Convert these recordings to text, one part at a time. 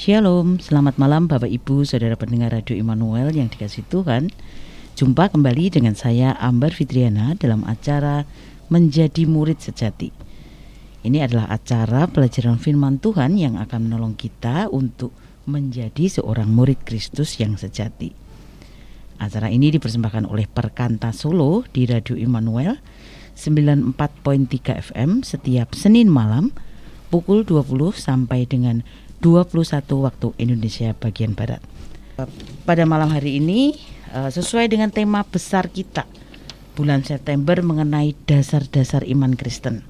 Shalom, selamat malam Bapak Ibu, Saudara pendengar Radio Immanuel yang dikasih Tuhan. Jumpa kembali dengan saya Ambar Fitriana dalam acara Menjadi Murid Sejati. Ini adalah acara pelajaran firman Tuhan yang akan menolong kita untuk menjadi seorang murid Kristus yang sejati. Acara ini dipersembahkan oleh Perkanta Solo di Radio Immanuel 94.3 FM setiap Senin malam pukul 20 sampai dengan 21 waktu Indonesia bagian Barat. Pada malam hari ini eh, sesuai dengan tema besar kita bulan September mengenai dasar-dasar iman Kristen.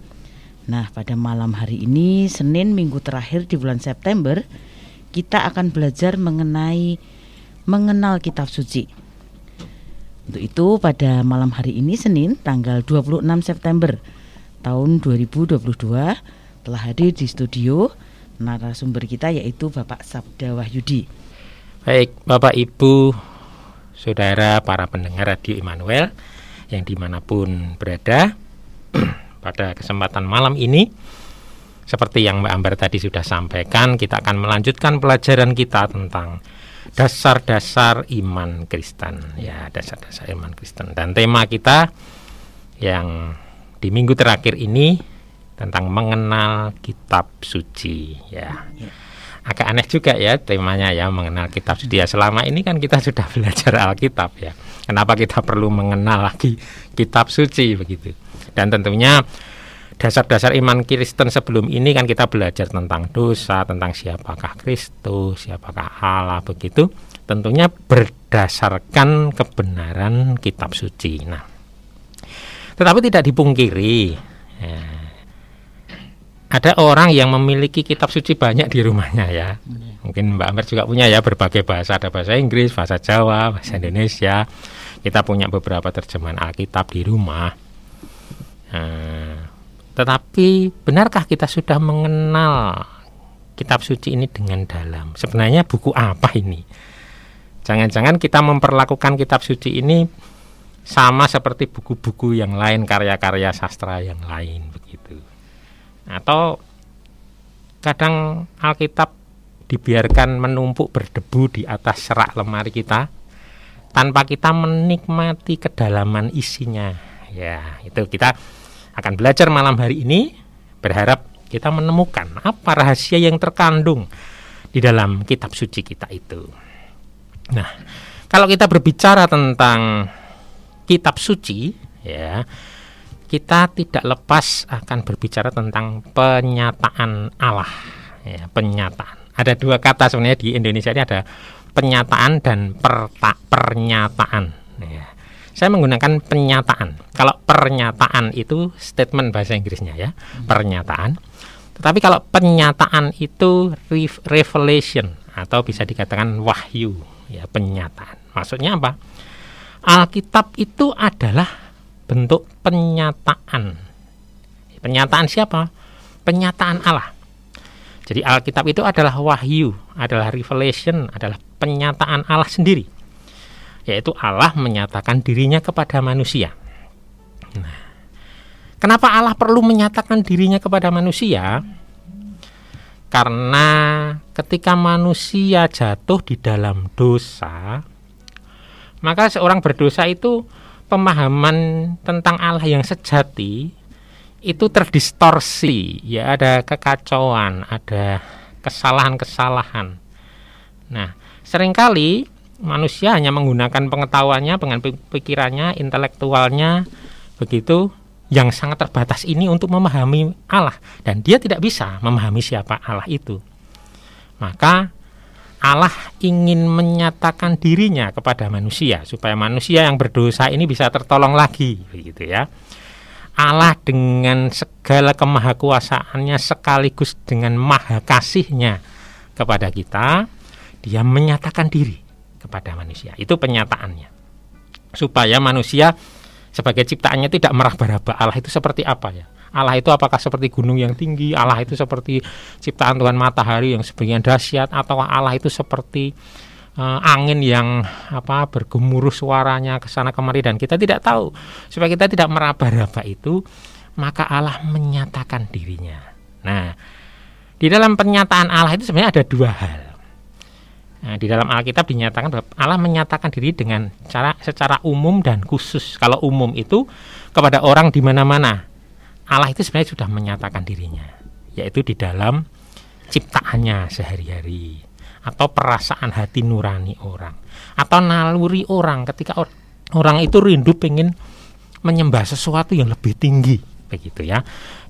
Nah, pada malam hari ini Senin minggu terakhir di bulan September kita akan belajar mengenai mengenal kitab suci. Untuk itu pada malam hari ini Senin tanggal 26 September tahun 2022 telah hadir di studio narasumber kita yaitu Bapak Sabda Wahyudi. Baik, Bapak Ibu, Saudara, para pendengar Radio Immanuel yang di mana pun berada, pada kesempatan malam ini, seperti yang Mbak Ambar tadi sudah sampaikan, kita akan melanjutkan pelajaran kita tentang dasar-dasar iman Kristen, ya dasar-dasar iman Kristen. Dan tema kita yang di minggu terakhir ini tentang mengenal kitab suci ya. Agak aneh juga ya temanya ya mengenal kitab suci ya. Selama ini kan kita sudah belajar Alkitab ya. Kenapa kita perlu mengenal lagi kitab suci begitu? Dan tentunya dasar-dasar iman Kristen sebelum ini kan kita belajar tentang dosa, tentang siapakah Kristus, siapakah Allah begitu. Tentunya berdasarkan kebenaran kitab suci. Nah, tetapi tidak dipungkiri ya, ada orang yang memiliki kitab suci banyak di rumahnya ya. Mungkin Mbak Amber juga punya ya berbagai bahasa, ada bahasa Inggris, bahasa Jawa, bahasa Indonesia. Kita punya beberapa terjemahan Alkitab di rumah. Nah, tetapi benarkah kita sudah mengenal kitab suci ini dengan dalam? Sebenarnya buku apa ini? Jangan-jangan kita memperlakukan kitab suci ini sama seperti buku-buku yang lain, karya-karya sastra yang lain begitu atau kadang Alkitab dibiarkan menumpuk berdebu di atas serak lemari kita tanpa kita menikmati kedalaman isinya. Ya, itu kita akan belajar malam hari ini berharap kita menemukan apa rahasia yang terkandung di dalam kitab suci kita itu. Nah, kalau kita berbicara tentang kitab suci, ya, kita tidak lepas akan berbicara tentang penyataan Allah. Ya, penyataan. Ada dua kata sebenarnya di Indonesia ini ada penyataan dan perta, pernyataan. Ya. saya menggunakan penyataan. Kalau pernyataan itu statement bahasa Inggrisnya ya pernyataan. Tetapi kalau penyataan itu revelation atau bisa dikatakan wahyu ya penyataan. Maksudnya apa? Alkitab itu adalah bentuk penyataan. Penyataan siapa? Penyataan Allah. Jadi Alkitab itu adalah wahyu, adalah revelation, adalah penyataan Allah sendiri. Yaitu Allah menyatakan dirinya kepada manusia. Nah, kenapa Allah perlu menyatakan dirinya kepada manusia? Karena ketika manusia jatuh di dalam dosa, maka seorang berdosa itu pemahaman tentang Allah yang sejati itu terdistorsi, ya ada kekacauan, ada kesalahan-kesalahan. Nah, sering kali manusia hanya menggunakan pengetahuannya, dengan pikirannya, intelektualnya, begitu yang sangat terbatas ini untuk memahami Allah dan dia tidak bisa memahami siapa Allah itu. Maka Allah ingin menyatakan dirinya kepada manusia supaya manusia yang berdosa ini bisa tertolong lagi begitu ya. Allah dengan segala kemahakuasaannya sekaligus dengan maha kasihnya kepada kita, dia menyatakan diri kepada manusia. Itu penyataannya. Supaya manusia sebagai ciptaannya tidak meraba-raba Allah itu seperti apa ya Allah itu apakah seperti gunung yang tinggi, Allah itu seperti ciptaan Tuhan matahari yang sebagian dahsyat, atau Allah itu seperti uh, angin yang apa bergemuruh suaranya ke sana kemari dan kita tidak tahu. Supaya kita tidak meraba-raba itu, maka Allah menyatakan dirinya. Nah, di dalam pernyataan Allah itu sebenarnya ada dua hal. Nah, di dalam Alkitab dinyatakan bahwa Allah menyatakan diri dengan cara secara umum dan khusus. Kalau umum itu kepada orang di mana-mana. Allah itu sebenarnya sudah menyatakan dirinya, yaitu di dalam ciptaannya sehari-hari atau perasaan hati nurani orang atau naluri orang. Ketika or orang itu rindu pengen menyembah sesuatu yang lebih tinggi begitu ya.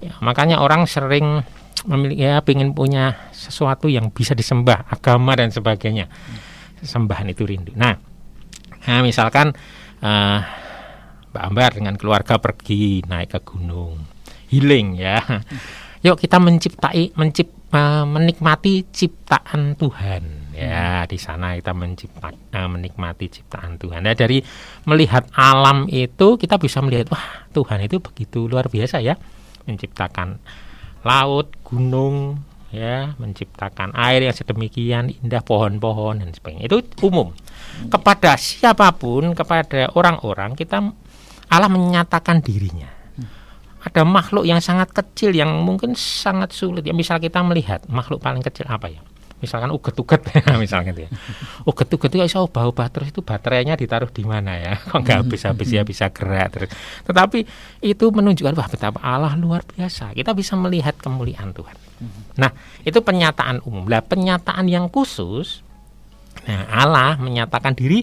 ya makanya orang sering memiliki ya pengen punya sesuatu yang bisa disembah agama dan sebagainya. Sembahan itu rindu. Nah, nah misalkan uh, Mbak Ambar dengan keluarga pergi naik ke gunung healing ya yuk kita menciptai mencip uh, menikmati ciptaan Tuhan ya di sana kita mencipta uh, menikmati ciptaan Tuhan nah dari melihat alam itu kita bisa melihat wah Tuhan itu begitu luar biasa ya menciptakan laut, gunung, ya, menciptakan air yang sedemikian indah, pohon-pohon dan sebagainya. Itu umum. Kepada siapa pun, kepada orang-orang kita Allah menyatakan dirinya. Ada makhluk yang sangat kecil yang mungkin sangat sulit. Ya misal kita melihat makhluk paling kecil apa ya? misalkan uget-uget misalkan gitu ya. Uget-uget itu bisa ubah-ubah terus itu baterainya ditaruh di mana ya? Kok nggak habis-habis ya bisa gerak terus. Tetapi itu menunjukkan wah betapa Allah luar biasa. Kita bisa melihat kemuliaan Tuhan. Nah itu penyataan umum. Lah penyataan yang khusus nah Allah menyatakan diri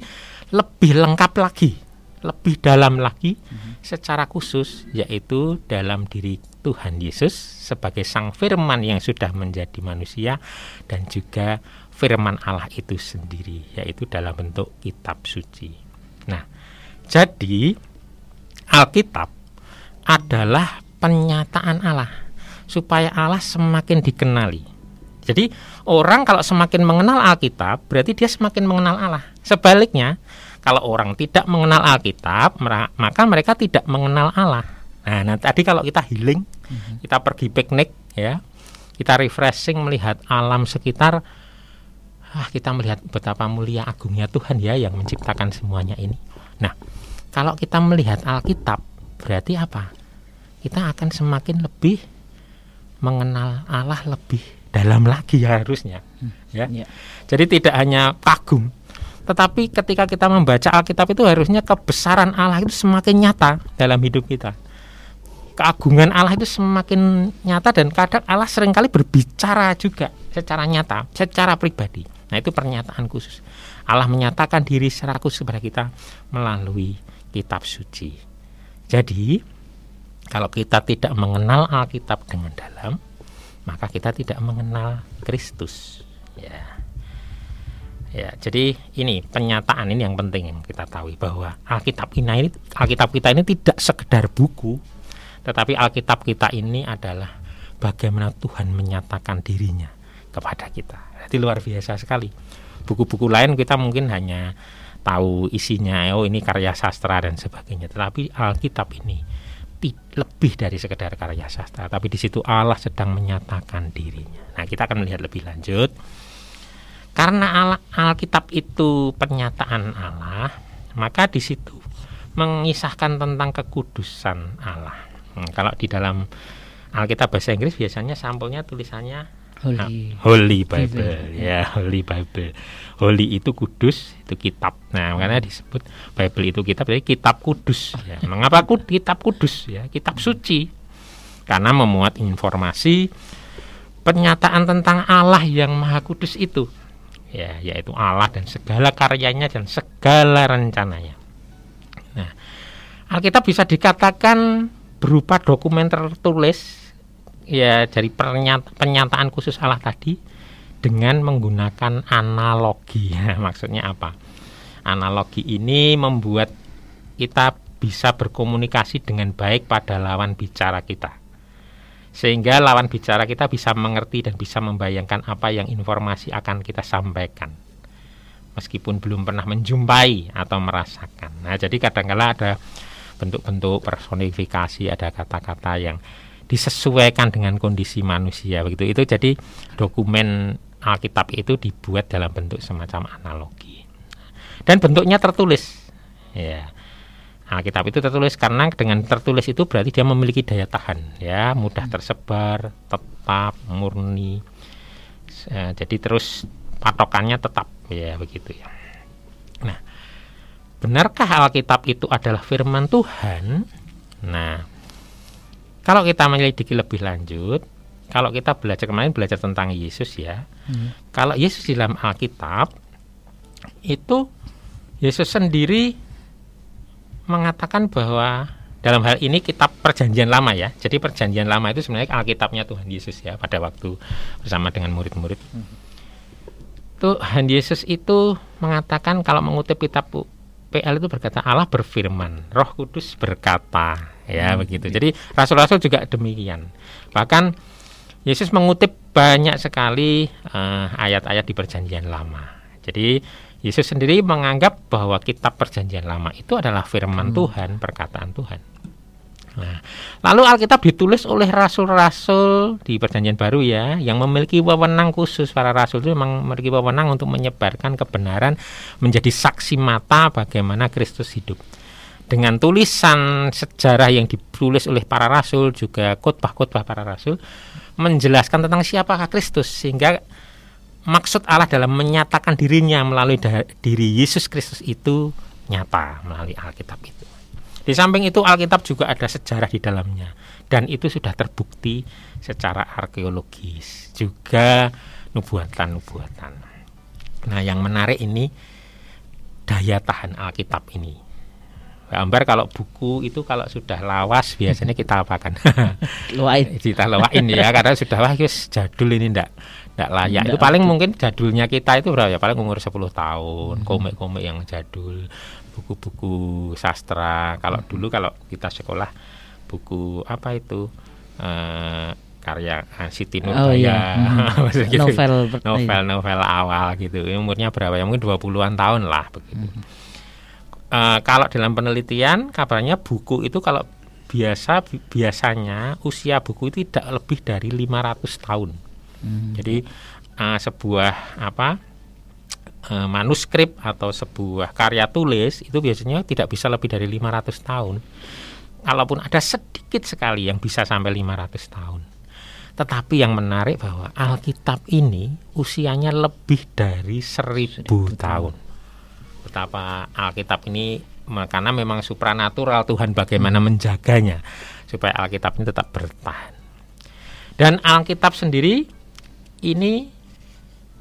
lebih lengkap lagi lebih dalam lagi secara khusus yaitu dalam diri Tuhan Yesus sebagai sang firman yang sudah menjadi manusia dan juga firman Allah itu sendiri yaitu dalam bentuk kitab suci. Nah, jadi Alkitab adalah penyataan Allah supaya Allah semakin dikenali. Jadi orang kalau semakin mengenal Alkitab berarti dia semakin mengenal Allah. Sebaliknya, kalau orang tidak mengenal Alkitab, maka mereka tidak mengenal Allah. Nah, nah tadi kalau kita healing, hmm. kita pergi piknik ya, kita refreshing melihat alam sekitar, ah kita melihat betapa mulia agungnya Tuhan ya yang menciptakan semuanya ini. Nah, kalau kita melihat Alkitab, berarti apa? Kita akan semakin lebih mengenal Allah lebih dalam lagi ya harusnya, hmm. ya. ya. Jadi tidak hanya kagum, tetapi ketika kita membaca Alkitab itu harusnya kebesaran Allah itu semakin nyata dalam hidup kita keagungan Allah itu semakin nyata dan kadang Allah sering kali berbicara juga secara nyata, secara pribadi. Nah, itu pernyataan khusus. Allah menyatakan diri secara khusus kepada kita melalui kitab suci. Jadi, kalau kita tidak mengenal Alkitab dengan dalam, maka kita tidak mengenal Kristus. Ya. Ya, jadi ini pernyataan ini yang penting yang kita tahu bahwa Alkitab ini Alkitab kita ini tidak sekedar buku, tetapi Alkitab kita ini adalah bagaimana Tuhan menyatakan dirinya kepada kita. Jadi luar biasa sekali. Buku-buku lain kita mungkin hanya tahu isinya, oh ini karya sastra dan sebagainya. Tetapi Alkitab ini lebih dari sekedar karya sastra, tapi di situ Allah sedang menyatakan dirinya. Nah, kita akan melihat lebih lanjut. Karena Alkitab itu pernyataan Allah, maka di situ mengisahkan tentang kekudusan Allah. Hmm, kalau di dalam Alkitab bahasa Inggris biasanya sampulnya tulisannya Holy, nah, Holy Bible, Bible ya. Holy Bible. Holy itu kudus, itu kitab. Nah, makanya disebut Bible itu kitab, jadi kitab kudus. Ya. Mengapa kud, kitab kudus? Ya, kitab suci. Karena memuat informasi pernyataan tentang Allah yang Maha Kudus itu. Ya, yaitu Allah dan segala karyanya dan segala rencananya. Nah, Alkitab bisa dikatakan berupa dokumen tertulis ya dari pernyataan khusus Allah tadi dengan menggunakan analogi. Ya, maksudnya apa? Analogi ini membuat kita bisa berkomunikasi dengan baik pada lawan bicara kita. Sehingga lawan bicara kita bisa mengerti dan bisa membayangkan apa yang informasi akan kita sampaikan. Meskipun belum pernah menjumpai atau merasakan. Nah, jadi kadang-kala ada bentuk-bentuk personifikasi ada kata-kata yang disesuaikan dengan kondisi manusia begitu itu jadi dokumen Alkitab itu dibuat dalam bentuk semacam analogi dan bentuknya tertulis ya Alkitab itu tertulis karena dengan tertulis itu berarti dia memiliki daya tahan ya mudah tersebar tetap murni jadi terus patokannya tetap ya begitu ya. Nah, benarkah Alkitab itu adalah firman Tuhan? Nah, kalau kita menyelidiki lebih lanjut, kalau kita belajar kemarin belajar tentang Yesus ya, hmm. kalau Yesus di dalam Alkitab itu Yesus sendiri mengatakan bahwa dalam hal ini kitab perjanjian lama ya. Jadi perjanjian lama itu sebenarnya Alkitabnya Tuhan Yesus ya pada waktu bersama dengan murid-murid. Hmm. Tuhan Yesus itu mengatakan kalau mengutip kitab PL itu berkata Allah berfirman, Roh Kudus berkata, ya hmm. begitu. Jadi rasul-rasul juga demikian. Bahkan Yesus mengutip banyak sekali uh, ayat-ayat di Perjanjian Lama. Jadi Yesus sendiri menganggap bahwa kitab Perjanjian Lama itu adalah firman hmm. Tuhan, perkataan Tuhan. Nah, lalu Alkitab ditulis oleh rasul-rasul di Perjanjian Baru ya, yang memiliki wewenang khusus para rasul itu memang memiliki wewenang untuk menyebarkan kebenaran, menjadi saksi mata bagaimana Kristus hidup. Dengan tulisan sejarah yang ditulis oleh para rasul juga khotbah-khotbah para rasul menjelaskan tentang siapakah Kristus sehingga maksud Allah dalam menyatakan dirinya melalui diri Yesus Kristus itu nyata melalui Alkitab itu. Di samping itu Alkitab juga ada sejarah di dalamnya dan itu sudah terbukti secara arkeologis juga nubuatan-nubuatan. Nah, yang menarik ini daya tahan Alkitab ini. Gambar kalau buku itu kalau sudah lawas biasanya kita apakan? Luain. kita luain ya karena sudah wah jadul ini ndak ndak layak. Nggak itu paling mungkin jadulnya kita itu berapa ya? Paling umur 10 tahun, hmm. komik-komik yang jadul buku-buku sastra. Kalau hmm. dulu kalau kita sekolah buku apa itu uh, karya uh, Siti Nurbaya, oh, iya. hmm. gitu. novel novel novel awal gitu. Umurnya berapa ya? Mungkin 20-an tahun lah begitu. Hmm. Uh, kalau dalam penelitian kabarnya buku itu kalau biasa biasanya usia buku itu tidak lebih dari 500 tahun. Hmm. Jadi uh, sebuah apa e, manuskrip atau sebuah karya tulis itu biasanya tidak bisa lebih dari 500 tahun. Kalaupun ada sedikit sekali yang bisa sampai 500 tahun. Tetapi yang menarik bahwa Alkitab ini usianya lebih dari seribu tahun. Betapa Alkitab ini karena memang supranatural Tuhan bagaimana menjaganya supaya Alkitab ini tetap bertahan. Dan Alkitab sendiri ini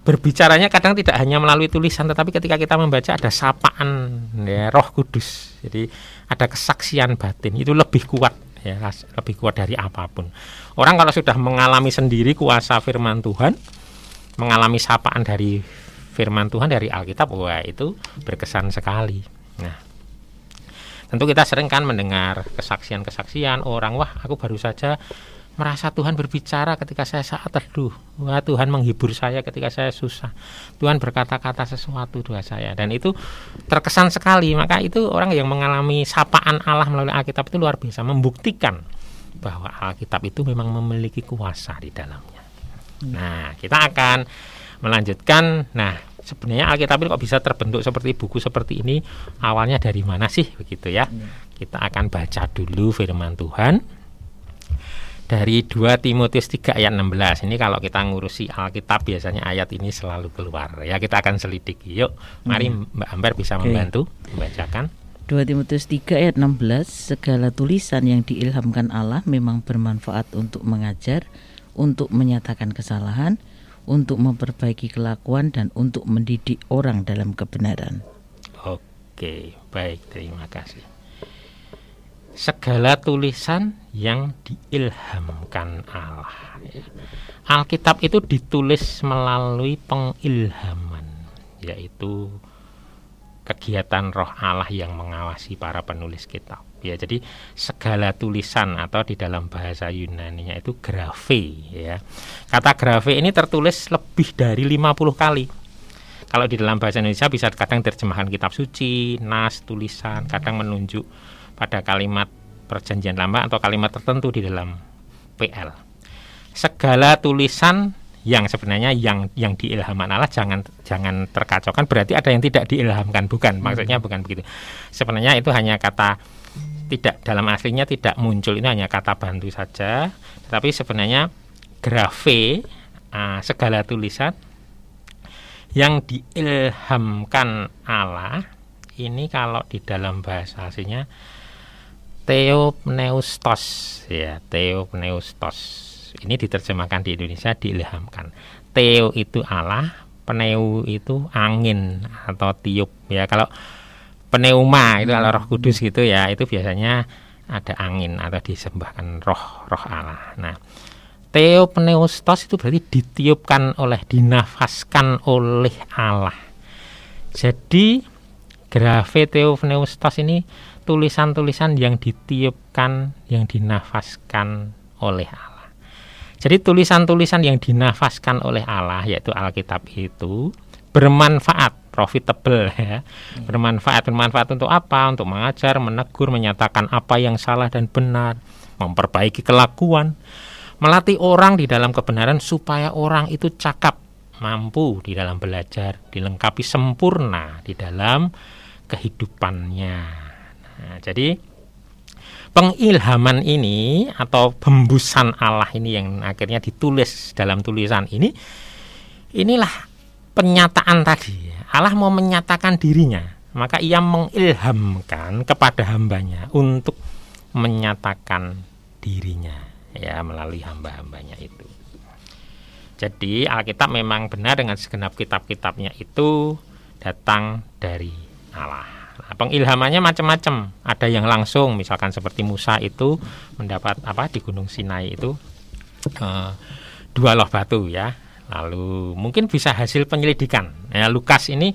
berbicaranya kadang tidak hanya melalui tulisan tetapi ketika kita membaca ada sapaan ya Roh Kudus. Jadi ada kesaksian batin itu lebih kuat ya lebih kuat dari apa pun. Orang kalau sudah mengalami sendiri kuasa firman Tuhan, mengalami sapaan dari firman Tuhan dari Alkitab, wah itu berkesan sekali. Nah, tentu kita sering kan mendengar kesaksian-kesaksian orang, wah aku baru saja merasa Tuhan berbicara ketika saya saat teduh. Wah, Tuhan menghibur saya ketika saya susah. Tuhan berkata-kata sesuatu dua saya dan itu terkesan sekali. Maka itu orang yang mengalami sapaan Allah melalui Alkitab itu luar biasa membuktikan bahwa Alkitab itu memang memiliki kuasa di dalamnya. Nah, kita akan melanjutkan. Nah, sebenarnya Alkitab itu kok bisa terbentuk seperti buku seperti ini? Awalnya dari mana sih begitu ya? Iya. Kita akan baca dulu firman Tuhan dari 2 Timotius 3 ayat 16 ini kalau kita ngurusi Alkitab biasanya ayat ini selalu keluar ya kita akan selidiki yuk mari hmm. Mbak Amber bisa okay. membantu membacakan 2 Timotius 3 ayat 16 segala tulisan yang diilhamkan Allah memang bermanfaat untuk mengajar untuk menyatakan kesalahan untuk memperbaiki kelakuan dan untuk mendidik orang dalam kebenaran Oke baik terima kasih segala tulisan yang diilhamkan Allah. Ya. Alkitab itu ditulis melalui pengilhaman, yaitu kegiatan roh Allah yang mengawasi para penulis kitab. Ya, jadi segala tulisan atau di dalam bahasa Yunani-nya itu grafe ya. Kata grafe ini tertulis lebih dari 50 kali. Kalau di dalam bahasa Indonesia bisa kadang terjemahan kitab suci, nas, tulisan, kadang menunjuk pada kalimat perjanjian lama atau kalimat tertentu di dalam PL. Segala tulisan yang sebenarnya yang yang diilhamkan Allah jangan jangan terkacaukan berarti ada yang tidak diilhamkan bukan maksudnya bukan begitu sebenarnya itu hanya kata tidak dalam aslinya tidak muncul. Ini hanya kata bantu saja. Tapi sebenarnya grafe uh, segala tulisan yang diilhamkan Allah ini kalau di dalam bahasa aslinya Theopneustos ya Theopneustos. Ini diterjemahkan di Indonesia diilhamkan. Theo itu Allah Pneu itu angin atau tiup. Ya kalau pneuma itu kalau Roh Kudus gitu ya itu biasanya ada angin atau disembahkan roh roh Allah nah Theopneustos itu berarti ditiupkan oleh dinafaskan oleh Allah jadi grafe Theopneustos ini tulisan-tulisan yang ditiupkan, yang dinafaskan oleh Allah. Jadi tulisan-tulisan yang dinafaskan oleh Allah yaitu Alkitab itu bermanfaat, profitable ya. Bermanfaat, bermanfaat untuk apa? Untuk mengajar, menegur, menyatakan apa yang salah dan benar, memperbaiki kelakuan, melatih orang di dalam kebenaran supaya orang itu cakap, mampu di dalam belajar, dilengkapi sempurna di dalam kehidupannya. Nah, jadi pengilhaman ini atau hembusan Allah ini yang akhirnya ditulis dalam tulisan ini inilah penyataan tadi. Allah mau menyatakan dirinya, maka ia mengilhamkan kepada hambanya untuk menyatakan dirinya ya melalui hamba-hambanya itu. Jadi Alkitab memang benar dengan segenap kitab-kitabnya itu datang dari Allah. Nah, pengilhamannya macam-macam. Ada yang langsung, misalkan seperti Musa itu mendapat apa di Gunung Sinai itu uh, dua loh batu ya. Lalu mungkin bisa hasil penyelidikan. Ya, Lukas ini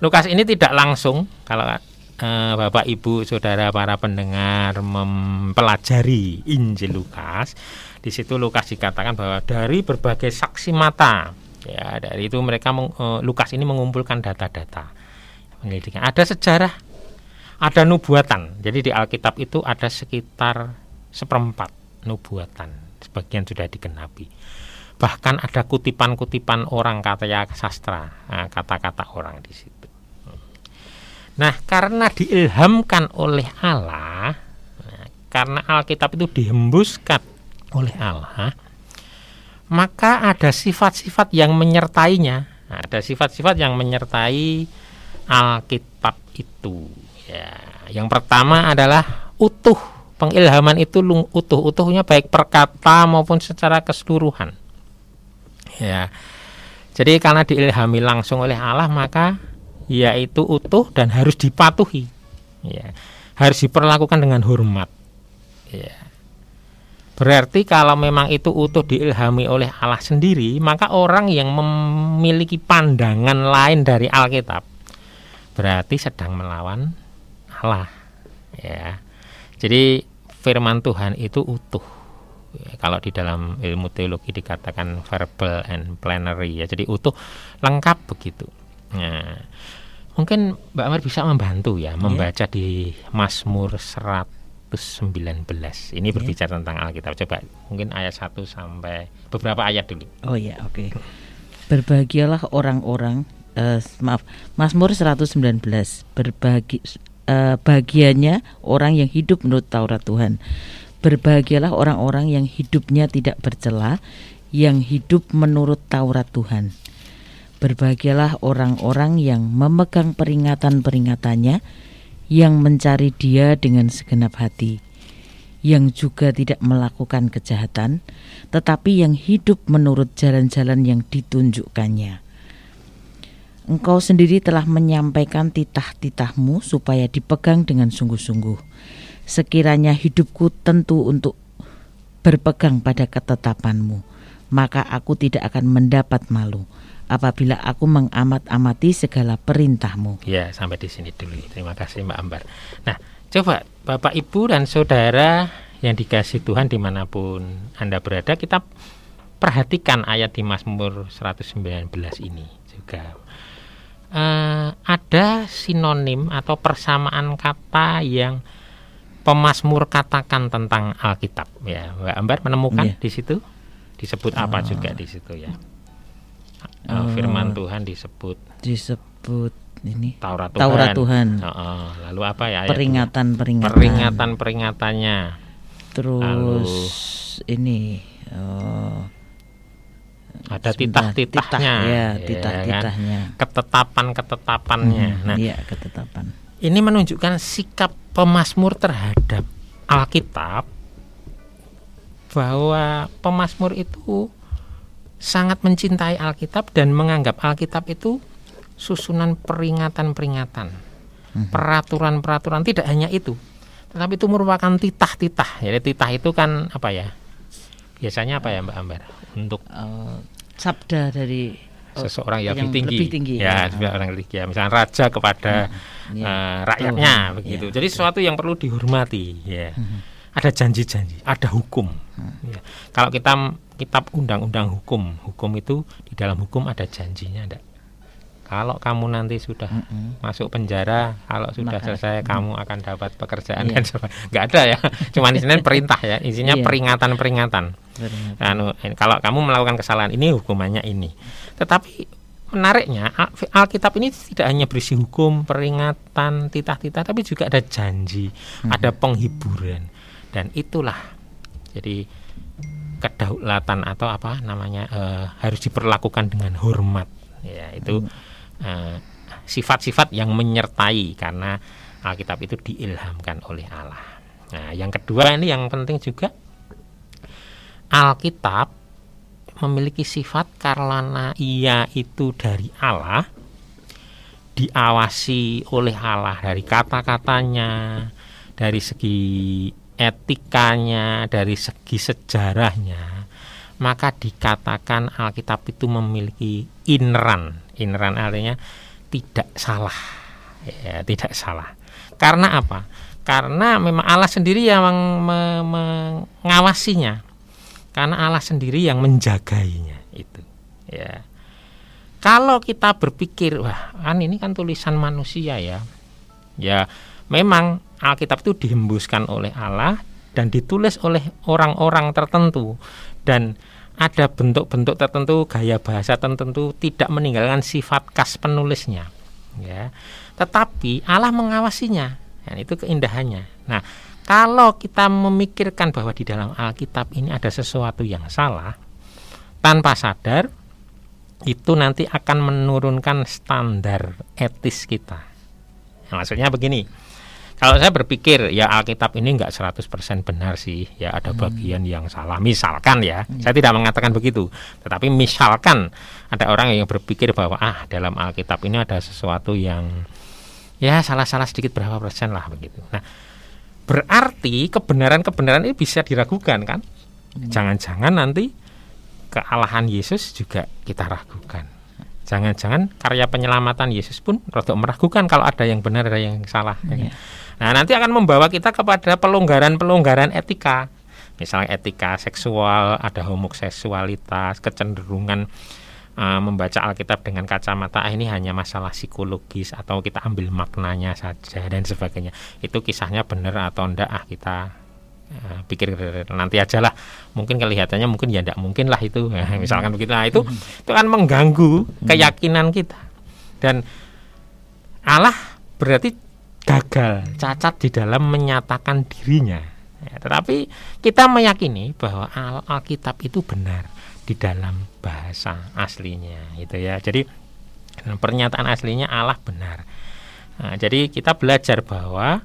Lukas ini tidak langsung kalau uh, Bapak Ibu Saudara para pendengar mempelajari Injil Lukas, di situ Lukas dikatakan bahwa dari berbagai saksi mata ya dari itu mereka uh, Lukas ini mengumpulkan data-data penyelidikan. Ada sejarah ada nubuatan. Jadi di Alkitab itu ada sekitar seperempat nubuatan. Sebagian sudah digenapi. Bahkan ada kutipan-kutipan orang kata ya sastra, nah, kata-kata orang di situ. Nah, karena diilhamkan oleh Allah, nah, karena Alkitab itu dihembuskan oleh Allah, maka ada sifat-sifat yang menyertainya. Ada sifat-sifat yang menyertai Alkitab itu. Ya, yang pertama adalah utuh. Pengilhaman itu utuh, utuhnya baik perkata maupun secara keseluruhan. Ya. Jadi karena diilhami langsung oleh Allah maka yaitu utuh dan harus dipatuhi. Ya. Harus diperlakukan dengan hormat. Ya. Berarti kalau memang itu utuh diilhami oleh Allah sendiri, maka orang yang memiliki pandangan lain dari Alkitab berarti sedang melawan Allah ya jadi firman Tuhan itu utuh kalau di dalam ilmu teologi dikatakan verbal and plenary ya jadi utuh lengkap begitu nah mungkin Mbak Amar bisa membantu ya membaca yeah. di Mazmur 119 ini yeah. berbicara tentang Alkitab coba mungkin ayat 1 sampai beberapa ayat dulu oh ya oke okay. berbahagialah orang-orang uh, maaf Mazmur 119 berbagi uh, bagiannya orang yang hidup menurut Taurat Tuhan. Berbahagialah orang-orang yang hidupnya tidak bercela, yang hidup menurut Taurat Tuhan. Berbahagialah orang-orang yang memegang peringatan-peringatannya, yang mencari Dia dengan segenap hati, yang juga tidak melakukan kejahatan, tetapi yang hidup menurut jalan-jalan yang ditunjukkannya. Engkau sendiri telah menyampaikan titah-titahmu supaya dipegang dengan sungguh-sungguh. Sekiranya hidupku tentu untuk berpegang pada ketetapanmu, maka aku tidak akan mendapat malu apabila aku mengamat-amati segala perintahmu. Ya, sampai di sini dulu. Terima kasih Mbak Ambar. Nah, coba Bapak Ibu dan Saudara yang dikasih Tuhan di mana pun Anda berada, kita perhatikan ayat di Mazmur 119 ini juga uh, ada sinonim atau persamaan kata yang pemasmur katakan tentang Alkitab ya Mbak Ambar menemukan yeah. di situ disebut apa juga di situ ya uh, firman Tuhan disebut disebut ini Taurat Tuhan, Taurat Tuhan. Uh, uh, lalu apa ya peringatan peringatan peringatan peringatannya terus lalu, ini uh, ada titah-titahnya, titah, ya, ya titah-titahnya. ketetapan-ketetapannya. Hmm, Nah, iya, ketetapan. Ini menunjukkan sikap pemazmur terhadap Alkitab bahwa pemazmur itu sangat mencintai Alkitab dan menganggap Alkitab itu susunan peringatan-peringatan, Mhm. peraturan-peraturan tidak hanya itu, tetapi itu merupakan titah-titah. Jadi titah itu kan apa ya? Biasanya apa ya Mbak Ambar? Untuk Eh, sabda dari seseorang yang, yang lebih tinggi, lebih tinggi, ya, ya. orang lebih tinggi, ya. misalnya raja kepada ya. eh, rakyatnya Tuhan, begitu. ya, Jadi betul. sesuatu yang perlu dihormati, ya. Mhm. Ada janji-janji, ada hukum. Hmm. Ya. Kalau kita kitab undang-undang hukum, hukum itu di dalam hukum ada janjinya, enggak? Kalau kamu nanti sudah Mm-mm. masuk penjara, kalau sudah Maka- selesai mm. kamu akan dapat pekerjaan Iya. dan sebagainya. Enggak ada ya. Cuma isinya perintah ya, isinya Iya. peringatan-peringatan Peringatan. anu ini, kalau kamu melakukan kesalahan ini hukumannya ini tetapi menariknya Al- Alkitab ini tidak hanya berisi hukum peringatan titah-titah tapi juga ada janji ada penghiburan dan itulah jadi kedaulatan atau apa namanya eh, harus diperlakukan dengan hormat ya itu eh, sifat-sifat yang menyertai karena Alkitab itu diilhamkan oleh Allah. Nah yang kedua ini yang penting juga Alkitab memiliki sifat karena ia itu dari Allah diawasi oleh Allah dari kata-katanya dari segi etikanya dari segi sejarahnya. Maka dikatakan Alkitab itu memiliki inran inran artinya tidak salah. Ya tidak salah. Karena apa? Karena memang Allah sendiri yang me- mengawasinya. Karena Allah sendiri yang menjagainya itu. Ya. Kalau kita berpikir wah kan ini kan tulisan manusia ya. Ya memang Alkitab itu dihembuskan oleh Allah dan ditulis oleh orang-orang tertentu. Dan ada bentuk-bentuk tertentu gaya bahasa tertentu tidak meninggalkan sifat khas penulisnya ya tetapi Allah mengawasinya dan itu keindahannya nah kalau kita memikirkan bahwa di dalam Alkitab ini ada sesuatu yang salah tanpa sadar itu nanti akan menurunkan standar etis kita. Nah, maksudnya begini. Kalau saya berpikir ya Alkitab ini enggak 100% benar sih, ya ada bagian yang salah. Misalkan ya, saya tidak mengatakan begitu. Tetapi misalkan ada orang yang berpikir bahwa ah dalam Alkitab ini ada sesuatu yang ya salah-salah sedikit berapa persen lah begitu. Nah, berarti kebenaran-kebenaran ini bisa diragukan kan? Jangan-jangan nanti kealahan Yesus juga kita ragukan. Jangan-jangan karya penyelamatan Yesus pun rada meragukan kalau ada yang benar ada yang salah. ya kan? Iya. Nah, nanti akan membawa kita kepada pelonggaran-pelonggaran etika. Misalnya etika seksual, ada homoseksualitas, kecenderungan uh, membaca Alkitab dengan kacamata ah, ini hanya masalah psikologis atau kita ambil maknanya saja dan sebagainya. Itu kisahnya benar atau enggak ah kita uh, pikir nanti aja lah. Mungkin kelihatannya mungkin ya enggak mungkin lah itu. Nah, misalkan begitu. Nah, itu itu kan mengganggu keyakinan kita. Dan Allah berarti gagal, cacat di dalam menyatakan dirinya. Ya, tetapi kita meyakini bahwa Al- Alkitab itu benar di dalam bahasa aslinya, itu ya. Jadi pernyataan aslinya Allah benar. Nah, jadi kita belajar bahwa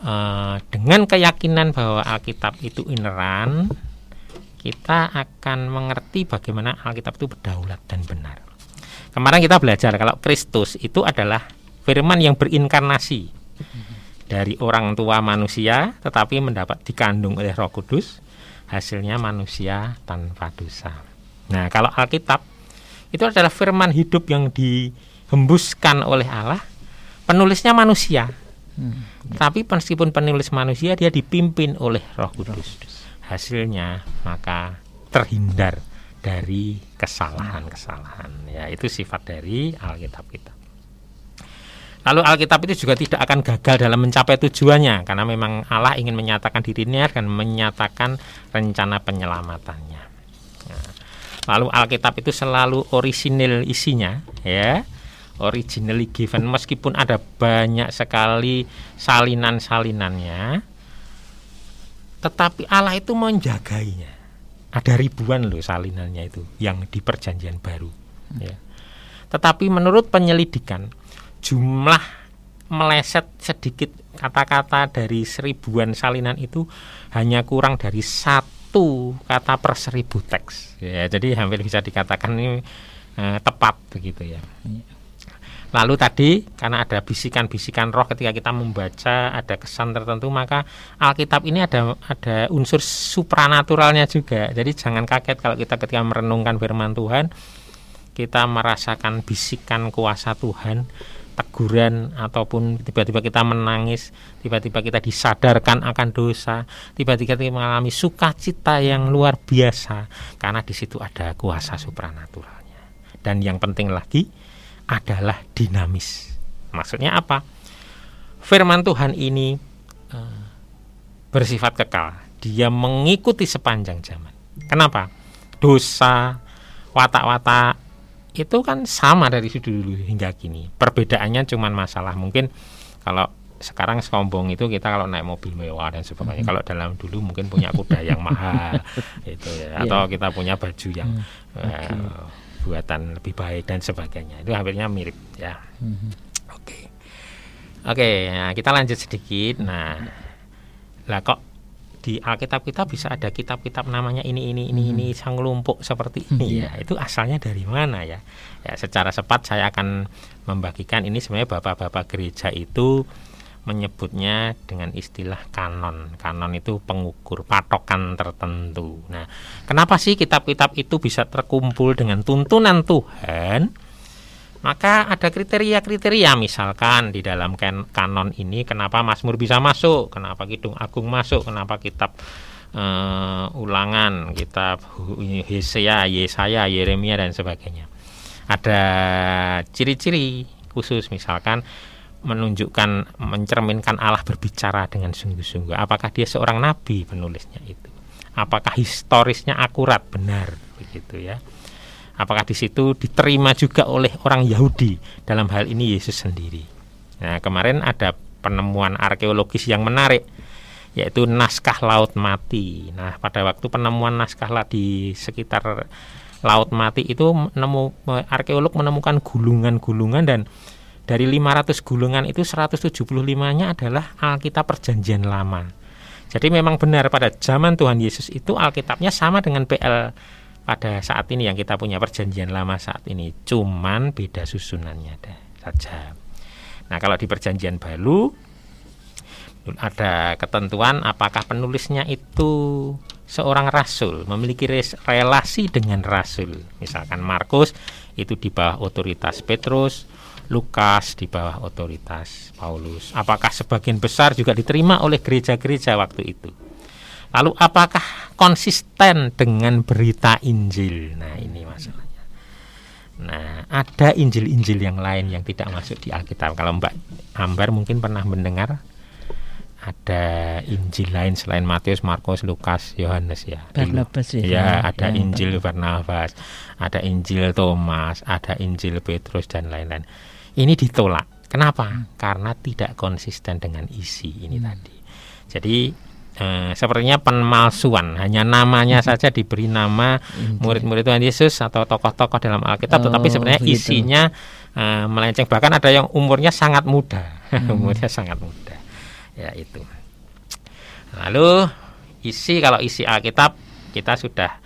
eh, dengan keyakinan bahwa Alkitab itu ineran, kita akan mengerti bagaimana Alkitab itu berdaulat dan benar. Kemarin kita belajar kalau Kristus itu adalah firman yang berinkarnasi dari orang tua manusia tetapi mendapat dikandung oleh Roh Kudus hasilnya manusia tanpa dosa. Nah, kalau Alkitab itu adalah firman hidup yang dihembuskan oleh Allah, penulisnya manusia. Hmm. Tapi meskipun penulis manusia dia dipimpin oleh Roh Kudus. Hasilnya maka terhindar dari kesalahan-kesalahan. Ya, itu sifat dari Alkitab kita. Lalu Alkitab itu juga tidak akan gagal dalam mencapai tujuannya karena memang Allah ingin menyatakan dirinya dan menyatakan rencana penyelamatannya. Nah, lalu Alkitab itu selalu orisinil isinya, ya, originally given meskipun ada banyak sekali salinan-salinannya, tetapi Allah itu menjagainya. ada ribuan loh salinannya itu yang di perjanjian baru ya. Tetapi menurut penyelidikan jumlah meleset sedikit kata-kata dari seribuan salinan itu hanya kurang dari satu kata per seribu teks ya jadi hampir bisa dikatakan ini eh, tepat begitu ya Lalu tadi karena ada bisikan-bisikan roh ketika kita membaca ada kesan tertentu maka Alkitab ini ada ada unsur supranaturalnya juga. Jadi jangan kaget kalau kita ketika merenungkan firman Tuhan kita merasakan bisikan kuasa Tuhan, teguran ataupun tiba-tiba kita menangis, tiba-tiba kita disadarkan akan dosa, tiba-tiba kita mengalami sukacita yang luar biasa karena di situ ada kuasa supranaturalnya. Dan yang penting lagi adalah dinamis. Maksudnya apa? Firman Tuhan ini uh, bersifat kekal. Dia mengikuti sepanjang zaman. Kenapa? Dosa, watak-watak itu kan sama dari dulu hingga kini. Perbedaannya cuma masalah mungkin kalau sekarang sombong itu kita kalau naik mobil mewah dan sebagainya. Mm -hmm. Kalau dalam dulu mungkin punya kuda yang mahal itu ya, iya. atau yeah. kita punya baju yang mm, okay. uh, buatan lebih baik dan sebagainya. Itu hampirnya mirip ya. Mm-hmm. Oke. Oke, nah kita lanjut sedikit. Nah, lah kok di Alkitab kita bisa ada kitab-kitab namanya ini ini ini hmm. ini sang lumpuk seperti ini yeah. ya itu asalnya dari mana ya ya secara cepat saya akan membagikan ini sebenarnya bapak-bapak gereja itu menyebutnya dengan istilah kanon. Kanon itu pengukur patokan tertentu. Nah, kenapa sih kitab-kitab itu bisa terkumpul dengan tuntunan Tuhan? Maka ada kriteria-kriteria misalkan di dalam kan kanon ini kenapa Mazmur bisa masuk, kenapa Kidung Agung masuk, kenapa kitab uh, ulangan, kitab Hesea, Yesaya, Yeremia dan sebagainya. Ada ciri-ciri khusus misalkan menunjukkan mencerminkan Allah berbicara dengan sungguh-sungguh. Apakah dia seorang nabi penulisnya itu? Apakah historisnya akurat benar begitu ya? Apakah di situ diterima juga oleh orang Yahudi dalam hal ini Yesus sendiri? Nah, kemarin ada penemuan arkeologis yang menarik yaitu naskah laut mati. Nah, pada waktu penemuan naskah laut di sekitar laut mati itu menemu arkeolog menemukan gulungan-gulungan dan dari 500 gulungan itu 175-nya adalah Alkitab Perjanjian Lama. Jadi memang benar pada zaman Tuhan Yesus itu Alkitabnya sama dengan PL pada saat ini yang kita punya Perjanjian Lama saat ini, cuman beda susunannya saja. Nah, kalau di Perjanjian Baru ada ketentuan apakah penulisnya itu seorang rasul, memiliki relasi dengan rasul. Misalkan Markus itu di bawah otoritas Petrus, Lukas di bawah otoritas Paulus. Apakah sebagian besar juga diterima oleh gereja-gereja waktu itu? Lalu apakah konsisten dengan berita Injil? Nah, ini masalahnya. Nah, ada Injil-Injil yang lain yang tidak masuk di Alkitab. Kalau Mbak Ambar mungkin pernah mendengar ada Injil lain selain Matius, Markus, Lukas, Yohanes ya. Barnabas ya. Ya, ada ya, Injil Barnabas, ada Injil Thomas, ada Injil Petrus dan lain-lain ini ditolak. Kenapa? Hmm. Karena tidak konsisten dengan isi ini hmm. tadi. Jadi eh, sepertinya pemalsuan, hanya namanya saja diberi nama murid-murid Tuhan Yesus atau tokoh-tokoh dalam Alkitab, oh, tetapi sebenarnya begitu. isinya eh, melenceng. Bahkan ada yang umurnya sangat muda, hmm. umurnya sangat muda. Ya itu. Lalu isi kalau isi Alkitab kita sudah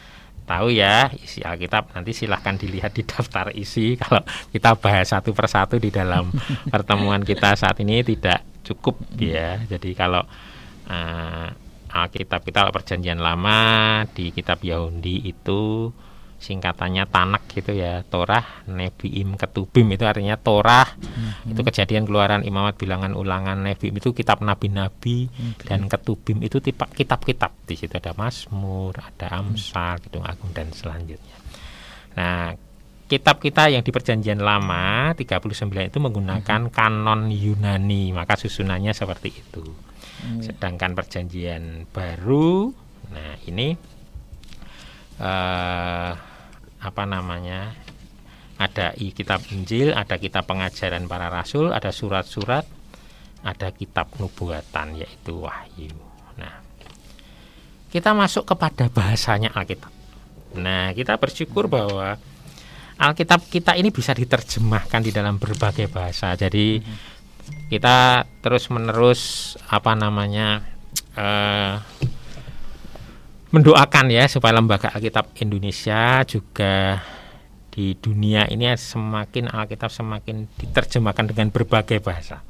tahu ya isi Alkitab nanti silahkan dilihat di daftar isi kalau kita bahas satu persatu di dalam pertemuan kita saat ini tidak cukup ya jadi kalau uh, Alkitab kita perjanjian lama di kitab Yahudi itu singkatannya Tanak gitu ya Torah Nebiim Ketubim itu artinya Torah hmm. itu kejadian keluaran imamat bilangan ulangan Nebiim itu kitab nabi-nabi hmm. dan Ketubim itu kitab-kitab di situ ada Mazmur ada Amsal gitu Agung dan selanjutnya nah kitab kita yang di perjanjian lama 39 itu menggunakan hmm. kanon Yunani maka susunannya seperti itu hmm. sedangkan perjanjian baru nah ini uh, apa namanya ada i kitab Injil, ada kitab pengajaran para rasul, ada surat-surat, ada kitab nubuatan yaitu wahyu. Nah, kita masuk kepada bahasanya Alkitab. Nah, kita bersyukur bahwa Alkitab kita ini bisa diterjemahkan di dalam berbagai bahasa. Jadi kita terus menerus apa namanya uh, mendoakan ya supaya lembaga Alkitab Indonesia juga di dunia ini semakin Alkitab semakin diterjemahkan dengan berbagai bahasa.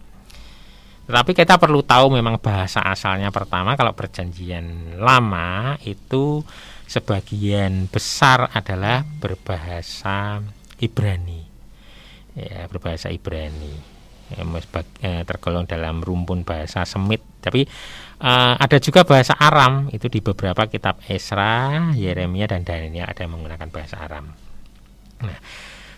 Tetapi kita perlu tahu memang bahasa asalnya pertama kalau perjanjian lama itu sebagian besar adalah berbahasa Ibrani. Ya, berbahasa Ibrani. Ya, eh, tergolong dalam rumpun bahasa Semit. Tapi uh, ada juga bahasa Aram itu di beberapa kitab Esra, Yeremia dan Daniel ada yang menggunakan bahasa Aram. Nah,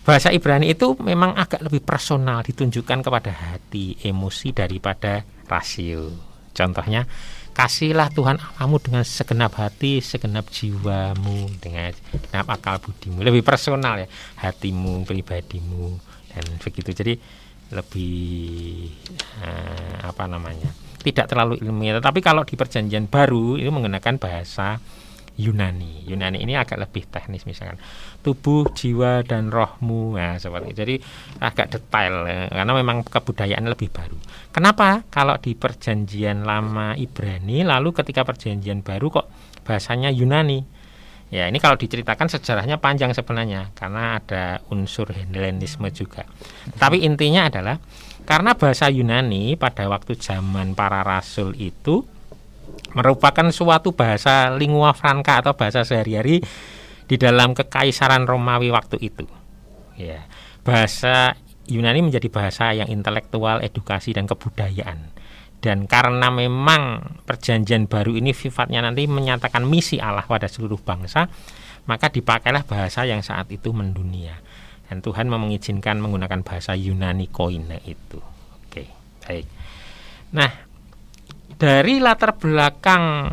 bahasa Ibrani itu memang agak lebih personal, ditunjukkan kepada hati, emosi daripada rasio. Contohnya, kasihlah Tuhan kamu dengan segenap hati, segenap jiwamu, dengan segenap akal budimu. Lebih personal ya, hatimu, pribadimu dan begitu. Jadi lebih eh, apa namanya? Tidak terlalu ilmiah. Tapi kalau di perjanjian baru itu menggunakan bahasa Yunani. Yunani ini agak lebih teknis misalkan tubuh, jiwa dan rohmu. Nah, seperti. Jadi agak detail ya, karena memang kebudayaan lebih baru. Kenapa? Kalau di perjanjian lama Ibrani lalu ketika perjanjian baru kok bahasanya Yunani? Ya, ini kalau diceritakan sejarahnya panjang sebenarnya karena ada unsur Hellenisme juga. Tapi intinya adalah karena bahasa Yunani pada waktu zaman para rasul itu merupakan suatu bahasa lingua franca atau bahasa sehari-hari di dalam kekaisaran Romawi waktu itu. Ya, bahasa Yunani menjadi bahasa yang intelektual, edukasi dan kebudayaan. Dan karena memang perjanjian baru ini sifatnya nanti menyatakan misi Allah pada seluruh bangsa, maka dipakailah bahasa yang saat itu mendunia. Dan Tuhan mengizinkan menggunakan bahasa Yunani koine itu. Oke, baik. Nah, dari latar belakang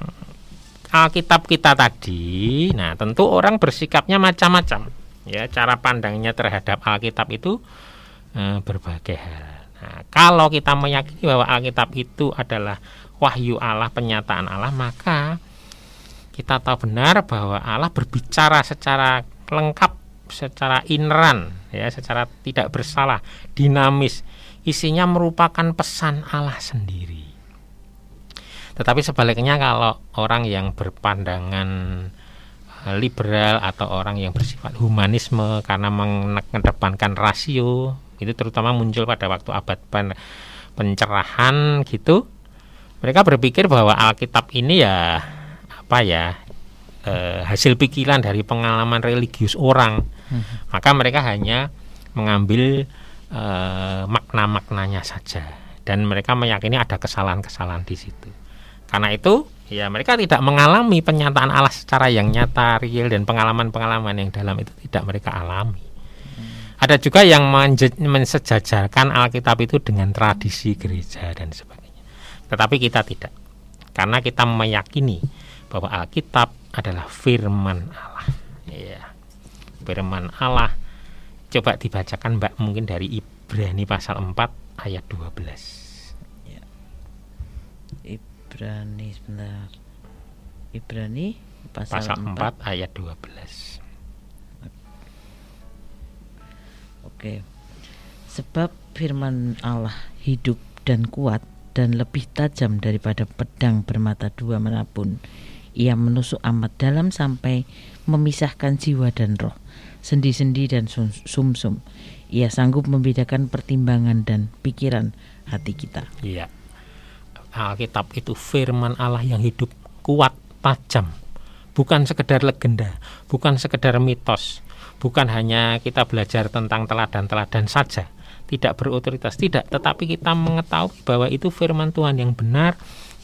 Alkitab kita tadi, nah tentu orang bersikapnya macam-macam. Ya, cara pandangnya terhadap Alkitab itu eh, berbagai hal. Nah, kalau kita meyakini bahwa Alkitab itu adalah wahyu Allah, penyataan Allah, maka kita tahu benar bahwa Allah berbicara secara lengkap, secara ineran, ya, secara tidak bersalah, dinamis. Isinya merupakan pesan Allah sendiri. Tetapi sebaliknya kalau orang yang berpandangan eh, liberal atau orang yang bersifat humanisme karena mengedepankan rasio itu terutama muncul pada waktu abad pencerahan gitu mereka berpikir bahwa Alkitab ini ya apa ya eh, hasil pikiran dari pengalaman religius orang hmm. maka mereka hanya mengambil eh, makna-maknanya saja dan mereka meyakini ada kesalahan-kesalahan di situ karena itu, ya mereka tidak mengalami penyataan Allah secara yang nyata, real dan pengalaman-pengalaman yang dalam itu tidak mereka alami. Ada juga yang mensejajarkan Alkitab itu dengan tradisi gereja dan sebagainya. Tetapi kita tidak. Karena kita meyakini bahwa Alkitab adalah firman Allah. Ya. Firman Allah. Coba dibacakan Mbak mungkin dari Ibrani pasal 4 ayat 12. Ibrani sebentar. Ibrani pasal, pasal 4, 4 ayat 12. Oke. Sebab firman Allah hidup dan kuat dan lebih tajam daripada pedang bermata dua mana pun. Ia menusuk amat dalam sampai memisahkan jiwa dan roh, sendi-sendi dan sumsum. -sum. Ia sanggup membedakan pertimbangan dan pikiran hati kita. Iya. Alkitab itu firman Allah yang hidup, kuat, tajam. Bukan sekedar legenda, bukan sekedar mitos, bukan hanya kita belajar tentang teladan-teladan saja, tidak berotoritas, tidak, tetapi kita mengetahui bahwa itu firman Tuhan yang benar,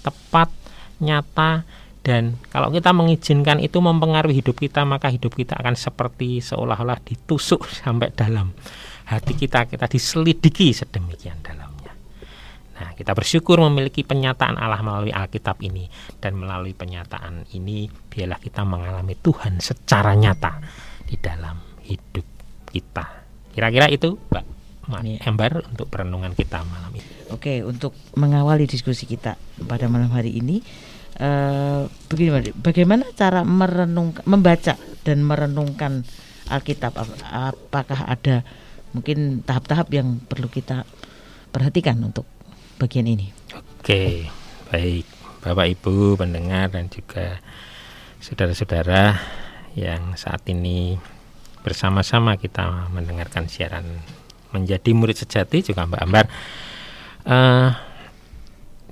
tepat, nyata, dan kalau kita mengizinkan itu mempengaruhi hidup kita, maka hidup kita akan seperti seolah-olah ditusuk sampai dalam hati kita, kita diselidiki sedemikian dalam. Nah, kita bersyukur memiliki penyataan Allah melalui Alkitab ini. Dan melalui penyataan ini biarlah kita mengalami Tuhan secara nyata di dalam hidup kita. Kira-kira itu, Mbak iya. Ember untuk perenungan kita malam ini. Oke, untuk mengawali diskusi kita pada malam hari ini, uh, begini bagaimana cara merenung membaca dan merenungkan Alkitab apakah ada mungkin tahap-tahap yang perlu kita perhatikan untuk bagian ini oke baik Bapak Ibu pendengar dan juga saudara-saudara yang saat ini bersama-sama kita mendengarkan siaran menjadi murid sejati juga Mbak Ambar. Uh,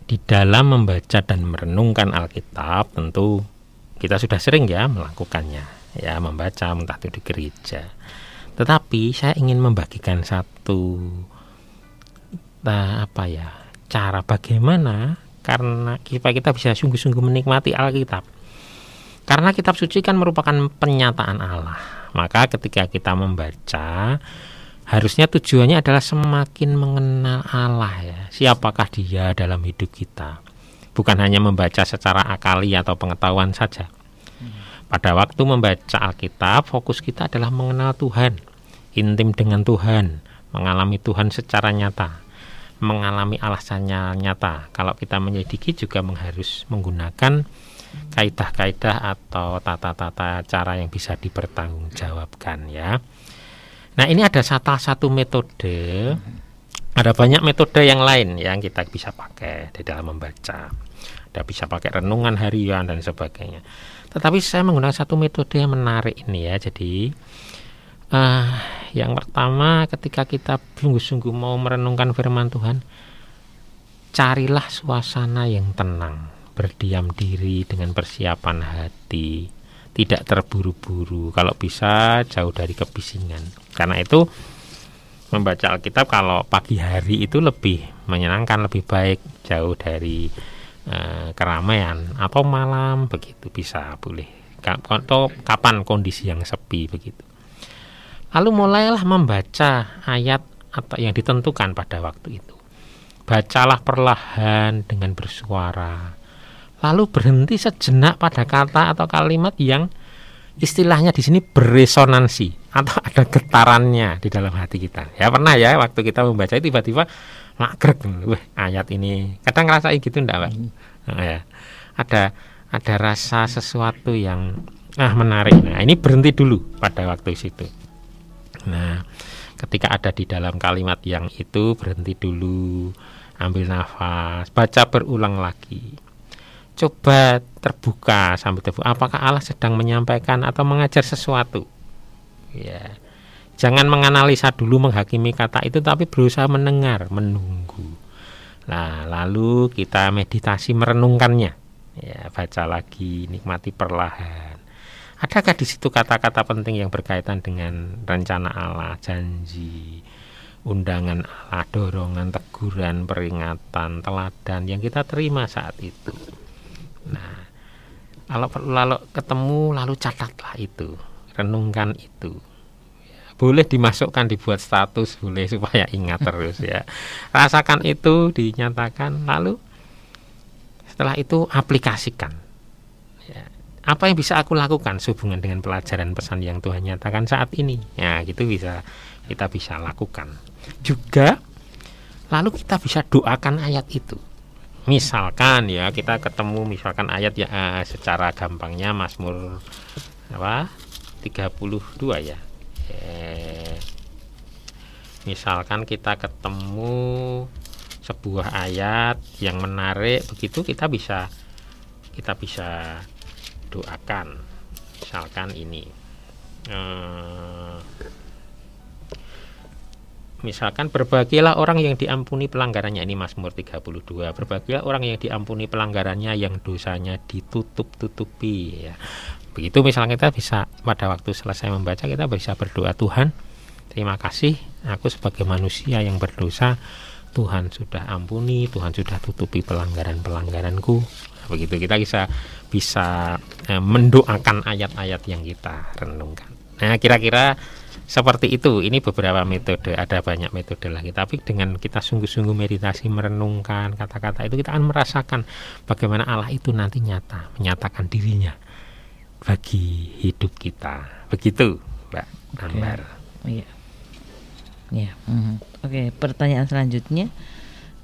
di dalam membaca dan merenungkan Alkitab tentu kita sudah sering ya melakukannya ya membaca entah itu di gereja. Tetapi saya ingin membagikan satu nah, apa ya cara bagaimana karena kita kita bisa sungguh-sungguh menikmati Alkitab karena kitab suci kan merupakan penyataan Allah maka ketika kita membaca harusnya tujuannya adalah semakin mengenal Allah ya. Siapakah dia dalam hidup kita? Bukan hanya membaca secara akali atau pengetahuan saja. Pada waktu membaca Alkitab, fokus kita adalah mengenal Tuhan, intim dengan Tuhan, mengalami Tuhan secara nyata, mengalami alasannya nyata. Kalau kita menyelidiki juga harus menggunakan kaidah-kaidah atau tata-tata cara yang bisa dipertanggungjawabkan ya. Nah ini ada salah satu metode, ada banyak metode yang lain yang kita bisa pakai di dalam membaca. Ada bisa pakai renungan harian dan sebagainya. Tetapi saya menggunakan satu metode yang menarik ini ya. Jadi uh, yang pertama ketika kita sungguh-sungguh mau merenungkan firman Tuhan, carilah suasana yang tenang, berdiam diri dengan persiapan hati, tidak terburu-buru. Kalau bisa jauh dari kebisingan karena itu membaca Alkitab kalau pagi hari itu lebih menyenangkan, lebih baik jauh dari uh, keramaian atau malam begitu bisa boleh. Atau kapan kondisi yang sepi begitu. Lalu mulailah membaca ayat atau yang ditentukan pada waktu itu. Bacalah perlahan dengan bersuara. Lalu berhenti sejenak pada kata atau kalimat yang istilahnya di sini beresonansi atau ada getarannya di dalam hati kita. Ya pernah ya waktu kita membaca tiba-tiba makrek, wah ayat ini. Kadang ngerasain gitu enggak, Pak? Nah, ya. Ada ada rasa sesuatu yang ah menarik. Nah, ini berhenti dulu pada waktu situ. Nah, ketika ada di dalam kalimat yang itu berhenti dulu, ambil nafas, baca berulang lagi. Coba terbuka sambil terbuka. Apakah Allah sedang menyampaikan atau mengajar sesuatu? ya. Jangan menganalisa dulu menghakimi kata itu tapi berusaha mendengar menunggu. Nah lalu kita meditasi merenungkannya. Ya baca lagi nikmati perlahan. Adakah di situ kata-kata penting yang berkaitan dengan rencana Allah? Janji undangan Allah dorongan teguran peringatan teladan yang kita terima saat itu kalau lalu ketemu lalu catatlah itu renungkan itu. Boleh dimasukkan dibuat status boleh supaya ingat terus ya. Rasakan itu dinyatakan lalu setelah itu aplikasikan ya. apa yang bisa aku lakukan sehubungan dengan pelajaran pesan yang Tuhan nyatakan saat ini? Ya gitu bisa kita bisa lakukan. Juga lalu kita bisa doakan ayat itu misalkan ya kita ketemu misalkan ayat ya eh, secara gampangnya Mazmur apa? 32 ya. Eh, misalkan kita ketemu sebuah ayat yang menarik begitu kita bisa kita bisa doakan. Misalkan ini. Eh, misalkan berbahagialah orang yang diampuni pelanggarannya. Ini Mazmur 32 berbahagialah orang yang diampuni pelanggarannya yang dosanya ditutup-tutupi ya. Begitu misalnya kita bisa pada waktu selesai membaca kita bisa berdoa Tuhan terima kasih aku sebagai manusia yang berdosa. Tuhan sudah ampuni Tuhan sudah tutupi pelanggaran-pelanggaranku. Begitu kita bisa bisa eh, mendoakan ayat-ayat yang kita renungkan. Nah kira-kira seperti itu ini beberapa metode ada banyak metode lagi tapi dengan kita sungguh-sungguh meditasi merenungkan kata-kata itu kita akan merasakan bagaimana Allah itu nanti nyata menyatakan dirinya bagi hidup kita. Begitu, Mbak okay. Ambar. Oh, iya. Ya. Mm -hmm. Oke, okay, pertanyaan selanjutnya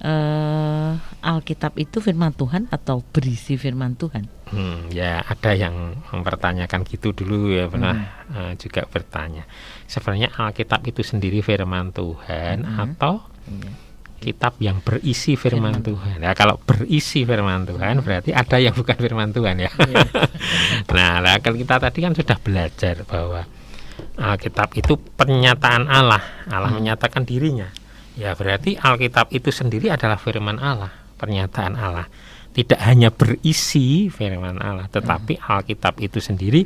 uh, Alkitab itu firman Tuhan atau berisi firman Tuhan? Hmm, ya ada yang mempertanyakan gitu dulu ya pernah hmm. uh, juga bertanya. Sebenarnya Alkitab itu sendiri firman Tuhan hmm. atau hmm. kitab yang berisi firman, firman Tuhan. Ya kalau berisi firman Tuhan hmm. berarti ada yang bukan firman Tuhan ya. Yeah. nah, kalau kita tadi kan sudah belajar bahwa Alkitab itu pernyataan Allah. Allah hmm. menyatakan dirinya. Ya berarti Alkitab itu sendiri adalah firman Allah, pernyataan Allah tidak hanya berisi firman Allah, tetapi hmm. Alkitab itu sendiri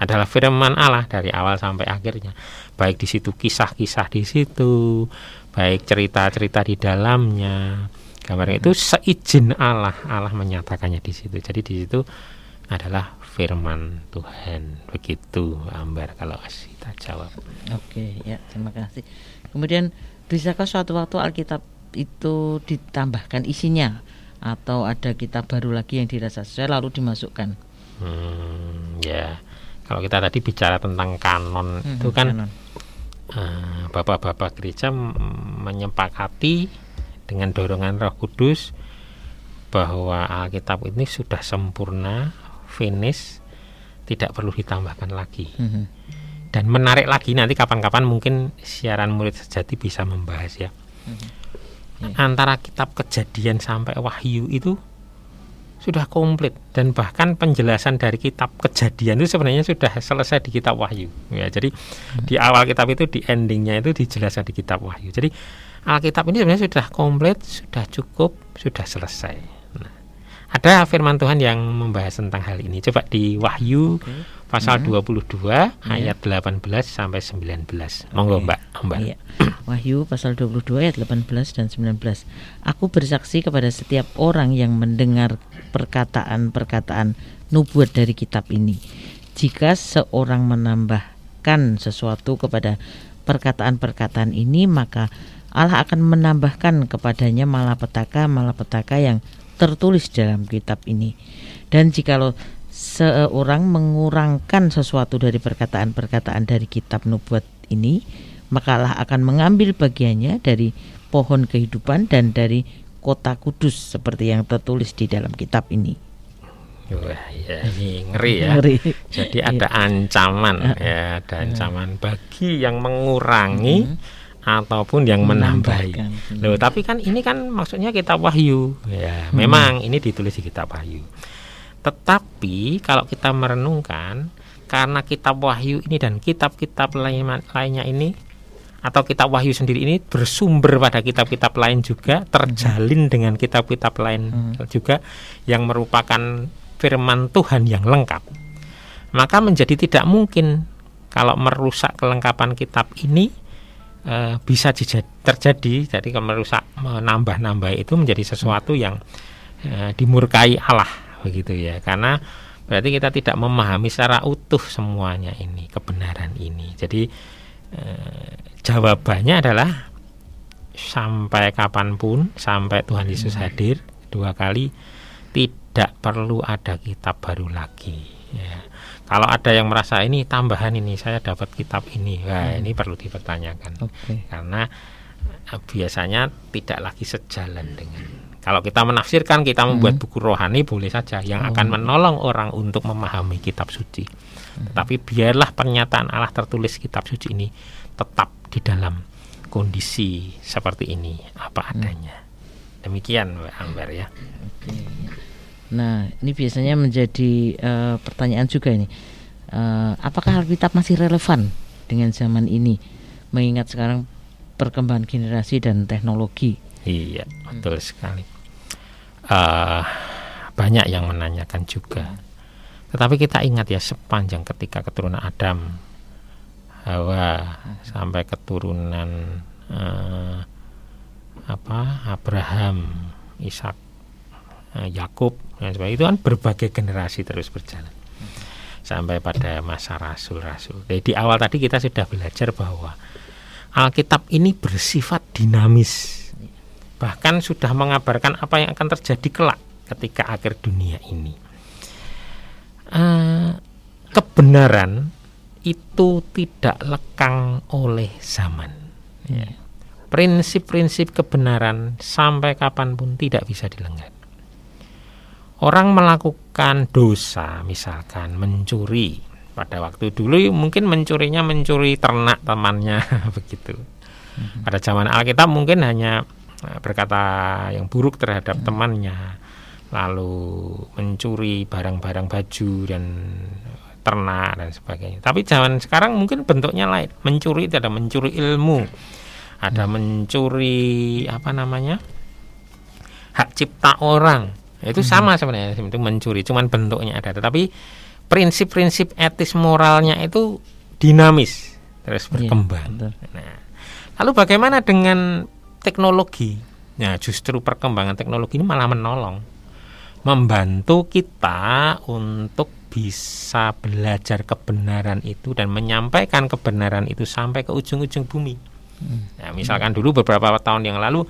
adalah firman Allah dari awal sampai akhirnya. Baik di situ kisah-kisah di situ, baik cerita-cerita di dalamnya. Gambar itu hmm. seizin Allah, Allah menyatakannya di situ. Jadi di situ adalah firman Tuhan. Begitu Ambar kalau kita jawab. Oke, ya terima kasih. Kemudian bisakah suatu waktu Alkitab itu ditambahkan isinya? Atau ada kitab baru lagi yang dirasa sesuai lalu dimasukkan. Hmm, ya, kalau kita tadi bicara tentang kanon hmm, itu kan uh, bapak-bapak gereja menyepakati dengan dorongan Roh Kudus bahwa Alkitab ini sudah sempurna, finish, tidak perlu ditambahkan lagi. Hmm. Dan menarik lagi nanti kapan-kapan mungkin siaran murid sejati bisa membahas ya. Hmm hmm. antara kitab kejadian sampai wahyu itu sudah komplit dan bahkan penjelasan dari kitab kejadian itu sebenarnya sudah selesai di kitab wahyu ya jadi hmm. di awal kitab itu di endingnya itu dijelaskan di kitab wahyu jadi Alkitab ini sebenarnya sudah komplit sudah cukup sudah selesai nah, ada firman Tuhan yang membahas tentang hal ini coba di wahyu okay pasal hmm. 22 yeah. ayat 18 sampai 19. Monggo Mbak, Mbak. Iya. Wahyu pasal 22 ayat 18 dan 19. Aku bersaksi kepada setiap orang yang mendengar perkataan-perkataan nubuat dari kitab ini. Jika seorang menambahkan sesuatu kepada perkataan-perkataan ini, maka Allah akan menambahkan kepadanya malapetaka-malapetaka yang tertulis dalam kitab ini. Dan jikalau seorang mengurangkan sesuatu dari perkataan-perkataan dari kitab nubuat ini, maka Allah akan mengambil bagiannya dari pohon kehidupan dan dari kota kudus seperti yang tertulis di dalam kitab ini. Wah, ya ini ngeri ya. Ngeri. Jadi ada iya. ancaman ya, ada ancaman bagi yang mengurangi hmm. ataupun yang menambahi. Loh, tapi kan ini kan maksudnya kitab Wahyu. Ya, hmm. memang ini ditulis di kitab Wahyu. Tetapi kalau kita merenungkan karena kitab Wahyu ini dan kitab-kitab lainnya ini atau kitab Wahyu sendiri ini bersumber pada kitab-kitab lain juga terjalin dengan kitab-kitab lain hmm. juga yang merupakan firman Tuhan yang lengkap. Maka menjadi tidak mungkin kalau merusak kelengkapan kitab ini e, bisa terjadi. Jadi kalau merusak menambah-nambah itu menjadi sesuatu yang e, dimurkai Allah begitu ya karena berarti kita tidak memahami secara utuh semuanya ini kebenaran ini jadi eh, jawabannya adalah sampai kapan pun sampai Tuhan Yesus hmm. hadir dua kali tidak perlu ada kitab baru lagi ya. kalau ada yang merasa ini tambahan ini saya dapat kitab ini wah hmm. ini perlu dipertanyakan okay. karena eh, biasanya tidak lagi sejalan dengan kalau kita menafsirkan, kita membuat hmm. buku rohani boleh saja yang oh. akan menolong orang untuk memahami kitab suci. Hmm. Tetapi biarlah pernyataan Allah tertulis kitab suci ini tetap di dalam kondisi seperti ini apa hmm. adanya. Hmm. Demikian Mbak Amber ya. Nah, ini biasanya menjadi uh, pertanyaan juga ini. Uh, apakah Alkitab masih relevan dengan zaman ini? Mengingat sekarang perkembangan generasi dan teknologi Iya, betul hmm. sekali. Uh, banyak yang menanyakan juga. Tetapi kita ingat ya sepanjang ketika keturunan Adam, Hawa sampai keturunan uh, apa Abraham, Ishak, uh, Yakub dan sebagainya itu kan berbagai generasi terus berjalan sampai pada masa rasul-rasul. Jadi di awal tadi kita sudah belajar bahwa Alkitab ini bersifat dinamis bahkan sudah mengabarkan apa yang akan terjadi kelak ketika akhir dunia ini. Uh, kebenaran itu tidak lekang oleh zaman. Ya. prinsip-prinsip kebenaran sampai kapan pun tidak bisa dilanggar. Orang melakukan dosa, misalkan mencuri, pada waktu dulu mungkin mencurinya mencuri ternak temannya begitu. Hmm. Pada zaman Alkitab mungkin hanya eh, berkata yang buruk terhadap hmm. temannya, lalu mencuri barang-barang baju dan ternak dan sebagainya. Tapi zaman sekarang mungkin bentuknya lain. Mencuri itu ada mencuri ilmu, ada hmm. mencuri apa namanya hak cipta orang. Itu hmm. sama sebenarnya itu mencuri, cuman bentuknya ada. Tetapi prinsip-prinsip etis moralnya itu dinamis terus iya, berkembang. Ya, nah, lalu bagaimana dengan teknologi? Nah, justru perkembangan teknologi ini malah menolong, membantu kita untuk bisa belajar kebenaran itu dan menyampaikan kebenaran itu sampai ke ujung-ujung bumi. Hmm. Nah, misalkan dulu beberapa tahun yang lalu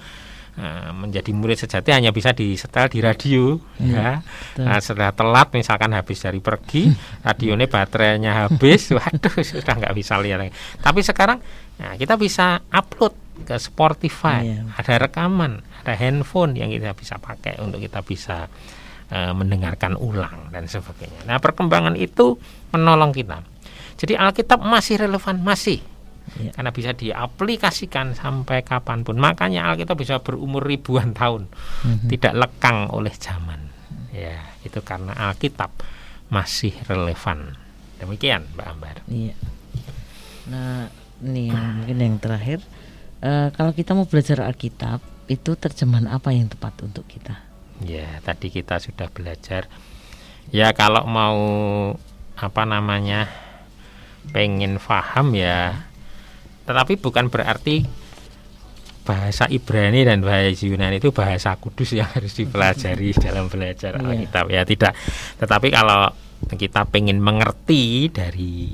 uh, menjadi murid sejati hanya bisa disetel di radio hmm. ya. Nah, setelah telat misalkan habis dari pergi, radionya baterainya habis, waduh sudah nggak bisa lihat lagi. Tapi sekarang nah, kita bisa upload ke Spotify, yeah. ada rekaman, ada handphone yang kita bisa pakai untuk kita bisa e, mendengarkan ulang dan sebagainya. Nah, perkembangan itu menolong kita. Jadi Alkitab masih relevan, masih ya. karena bisa diaplikasikan sampai kapan pun. Makanya Alkitab bisa berumur ribuan tahun, mm-hmm. tidak lekang oleh zaman. Ya, itu karena Alkitab masih relevan. Demikian, Mbak Ambar. Iya. Nah, ini yang mungkin yang terakhir, uh, kalau kita mau belajar Alkitab, itu terjemahan apa yang tepat untuk kita? Ya, tadi kita sudah belajar. Ya, kalau mau apa namanya pengen paham ya, tetapi bukan berarti bahasa Ibrani dan bahasa Yunani itu bahasa kudus yang harus dipelajari dalam belajar yeah. Alkitab ya tidak. Tetapi kalau kita pengen mengerti dari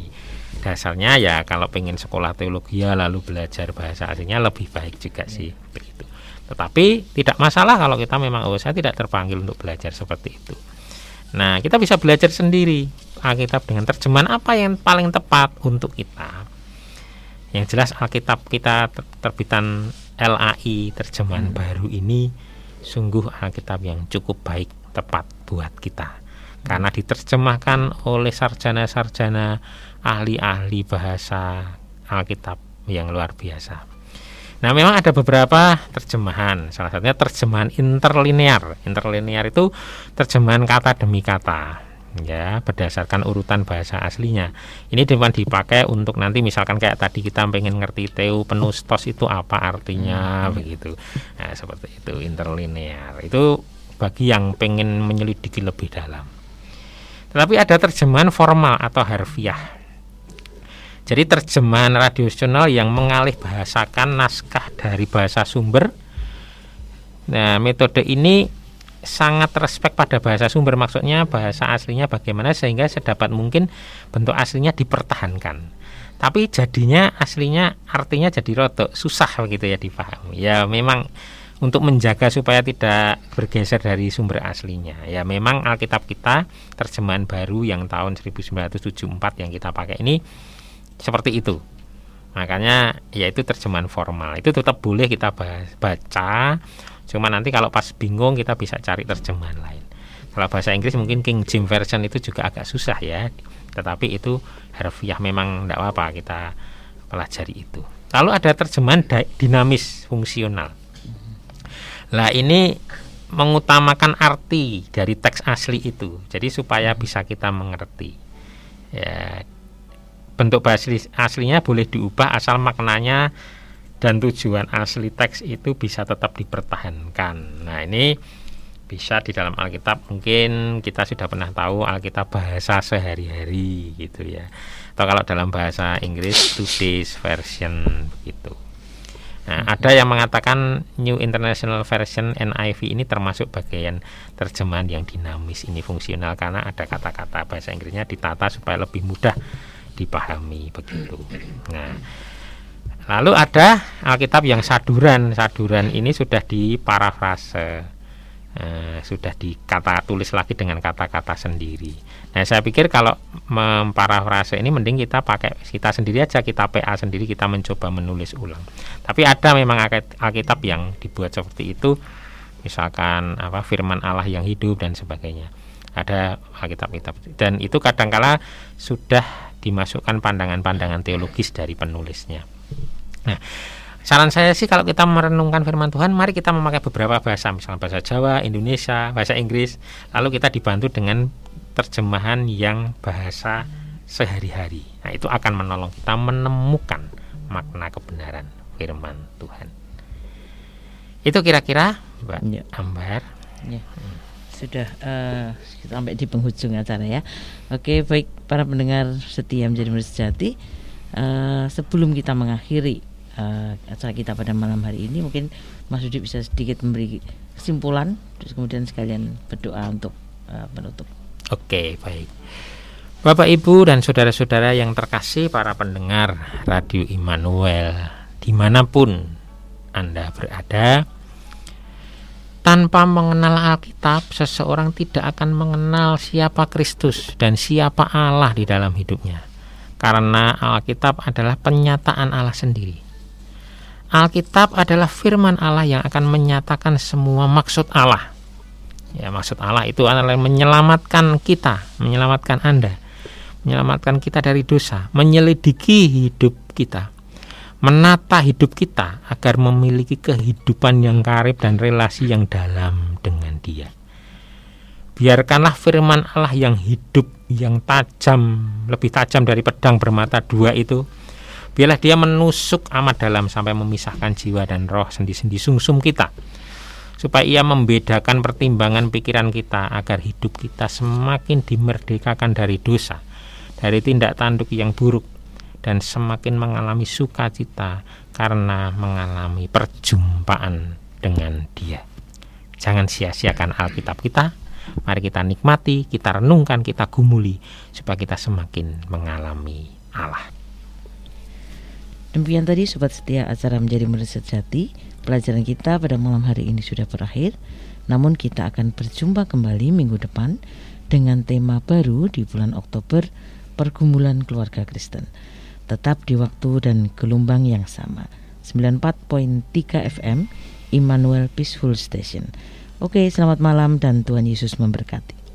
dasarnya ya kalau pengen sekolah teologi ya lalu belajar bahasa aslinya lebih baik juga sih begitu. Tetapi tidak masalah kalau kita memang oh saya tidak terpanggil untuk belajar seperti itu. Nah, kita bisa belajar sendiri Alkitab dengan terjemahan apa yang paling tepat untuk kita. Yang jelas Alkitab kita terbitan LAI terjemahan hmm. baru ini sungguh Alkitab yang cukup baik tepat buat kita. Karena diterjemahkan oleh sarjana-sarjana ahli-ahli bahasa Alkitab yang luar biasa. Nah, memang ada beberapa terjemahan. Salah satunya terjemahan interlinear. Interlinear itu terjemahan kata demi kata ya berdasarkan urutan bahasa aslinya ini dengan dipakai untuk nanti misalkan kayak tadi kita pengen ngerti teu penustos itu apa artinya hmm. begitu nah seperti itu interlinear itu bagi yang pengen menyelidiki lebih dalam tetapi ada terjemahan formal atau harfiah jadi terjemahan radiosional yang mengalih bahasakan naskah dari bahasa sumber. Nah, metode ini sangat respek pada bahasa sumber maksudnya bahasa aslinya bagaimana sehingga sedapat mungkin bentuk aslinya dipertahankan. Tapi jadinya aslinya artinya jadi rotok susah begitu ya dipahami. Ya memang untuk menjaga supaya tidak bergeser dari sumber aslinya. Ya memang Alkitab kita terjemahan baru yang tahun 1974 yang kita pakai ini seperti itu. Makanya yaitu terjemahan formal. Itu tetap boleh kita baca. Cuma nanti kalau pas bingung kita bisa cari terjemahan lain. Kalau bahasa Inggris mungkin King James Version itu juga agak susah ya. Tetapi itu harfiah memang tidak apa-apa kita pelajari itu. Lalu ada terjemahan dinamis fungsional. Lah ini mengutamakan arti dari teks asli itu. Jadi supaya bisa kita mengerti. Ya bentuk bahasa aslinya boleh diubah asal maknanya dan tujuan asli teks itu bisa tetap dipertahankan. Nah, ini bisa di dalam Alkitab mungkin kita sudah pernah tahu Alkitab bahasa sehari-hari gitu ya. Atau kalau dalam bahasa Inggris today's version begitu. Nah, ada yang mengatakan New International Version NIV ini termasuk bagian terjemahan yang dinamis ini fungsional karena ada kata-kata bahasa Inggrisnya ditata supaya lebih mudah dipahami begitu. Nah, lalu ada Alkitab yang saduran. Saduran ini sudah diparafrase uh, sudah dikata tulis lagi dengan kata-kata sendiri. Nah, saya pikir kalau memparafrase ini mending kita pakai kita sendiri aja, kita PA sendiri, kita mencoba menulis ulang. Tapi ada memang Alkitab yang dibuat seperti itu, misalkan apa firman Allah yang hidup dan sebagainya. Ada Alkitab-kitab dan itu kadangkala sudah dimasukkan pandangan-pandangan teologis dari penulisnya. Nah, saran saya sih kalau kita merenungkan firman Tuhan, mari kita memakai beberapa bahasa, misalnya bahasa Jawa, Indonesia, bahasa Inggris, lalu kita dibantu dengan terjemahan yang bahasa sehari-hari. Nah, itu akan menolong kita menemukan makna kebenaran firman Tuhan. Itu kira-kira Mbak ya. Ambar. Ya. Sudah uh, sampai di penghujung acara ya. Oke, baik para pendengar setia menjadi murid sejati. Uh, sebelum kita mengakhiri uh, acara kita pada malam hari ini, mungkin Mas Yudi bisa sedikit memberi kesimpulan, terus kemudian sekalian berdoa untuk uh, penutup. Oke, baik. Bapak, Ibu, dan saudara-saudara yang terkasih para pendengar Radio Immanuel, di mana pun Anda berada, tanpa mengenal Alkitab, seseorang tidak akan mengenal siapa Kristus dan siapa Allah di dalam hidupnya. Karena Alkitab adalah penyataan Allah sendiri. Alkitab adalah firman Allah yang akan menyatakan semua maksud Allah Ya, maksud Allah itu adalah menyelamatkan kita, menyelamatkan Anda, menyelamatkan kita dari dosa, menyelidiki hidup kita, menata hidup kita agar memiliki kehidupan yang karib dan relasi yang dalam dengan Dia. Biarkanlah firman Allah yang hidup, yang tajam, lebih tajam dari pedang bermata dua itu, biarlah dia menusuk amat dalam sampai memisahkan jiwa dan roh sendi-sendi sungsum kita. Supaya ia membedakan pertimbangan pikiran kita agar hidup kita semakin dimerdekakan dari dosa, dari tindak tanduk yang buruk dan semakin mengalami sukacita karena mengalami perjumpaan dengan Dia. Jangan sia-siakan Alkitab kita. Mari kita nikmati, kita renungkan, kita gumuli supaya kita semakin mengalami Allah. Demikian tadi sobat setia acara menjadi murid sejati Pelajaran kita pada malam hari ini sudah berakhir, namun kita akan berjumpa kembali minggu depan dengan tema baru di bulan Oktober, pergumulan keluarga Kristen. Tetap di waktu dan gelombang yang sama. 94.3 FM Immanuel Peaceful Station. Oke, selamat malam dan Tuhan Yesus memberkati.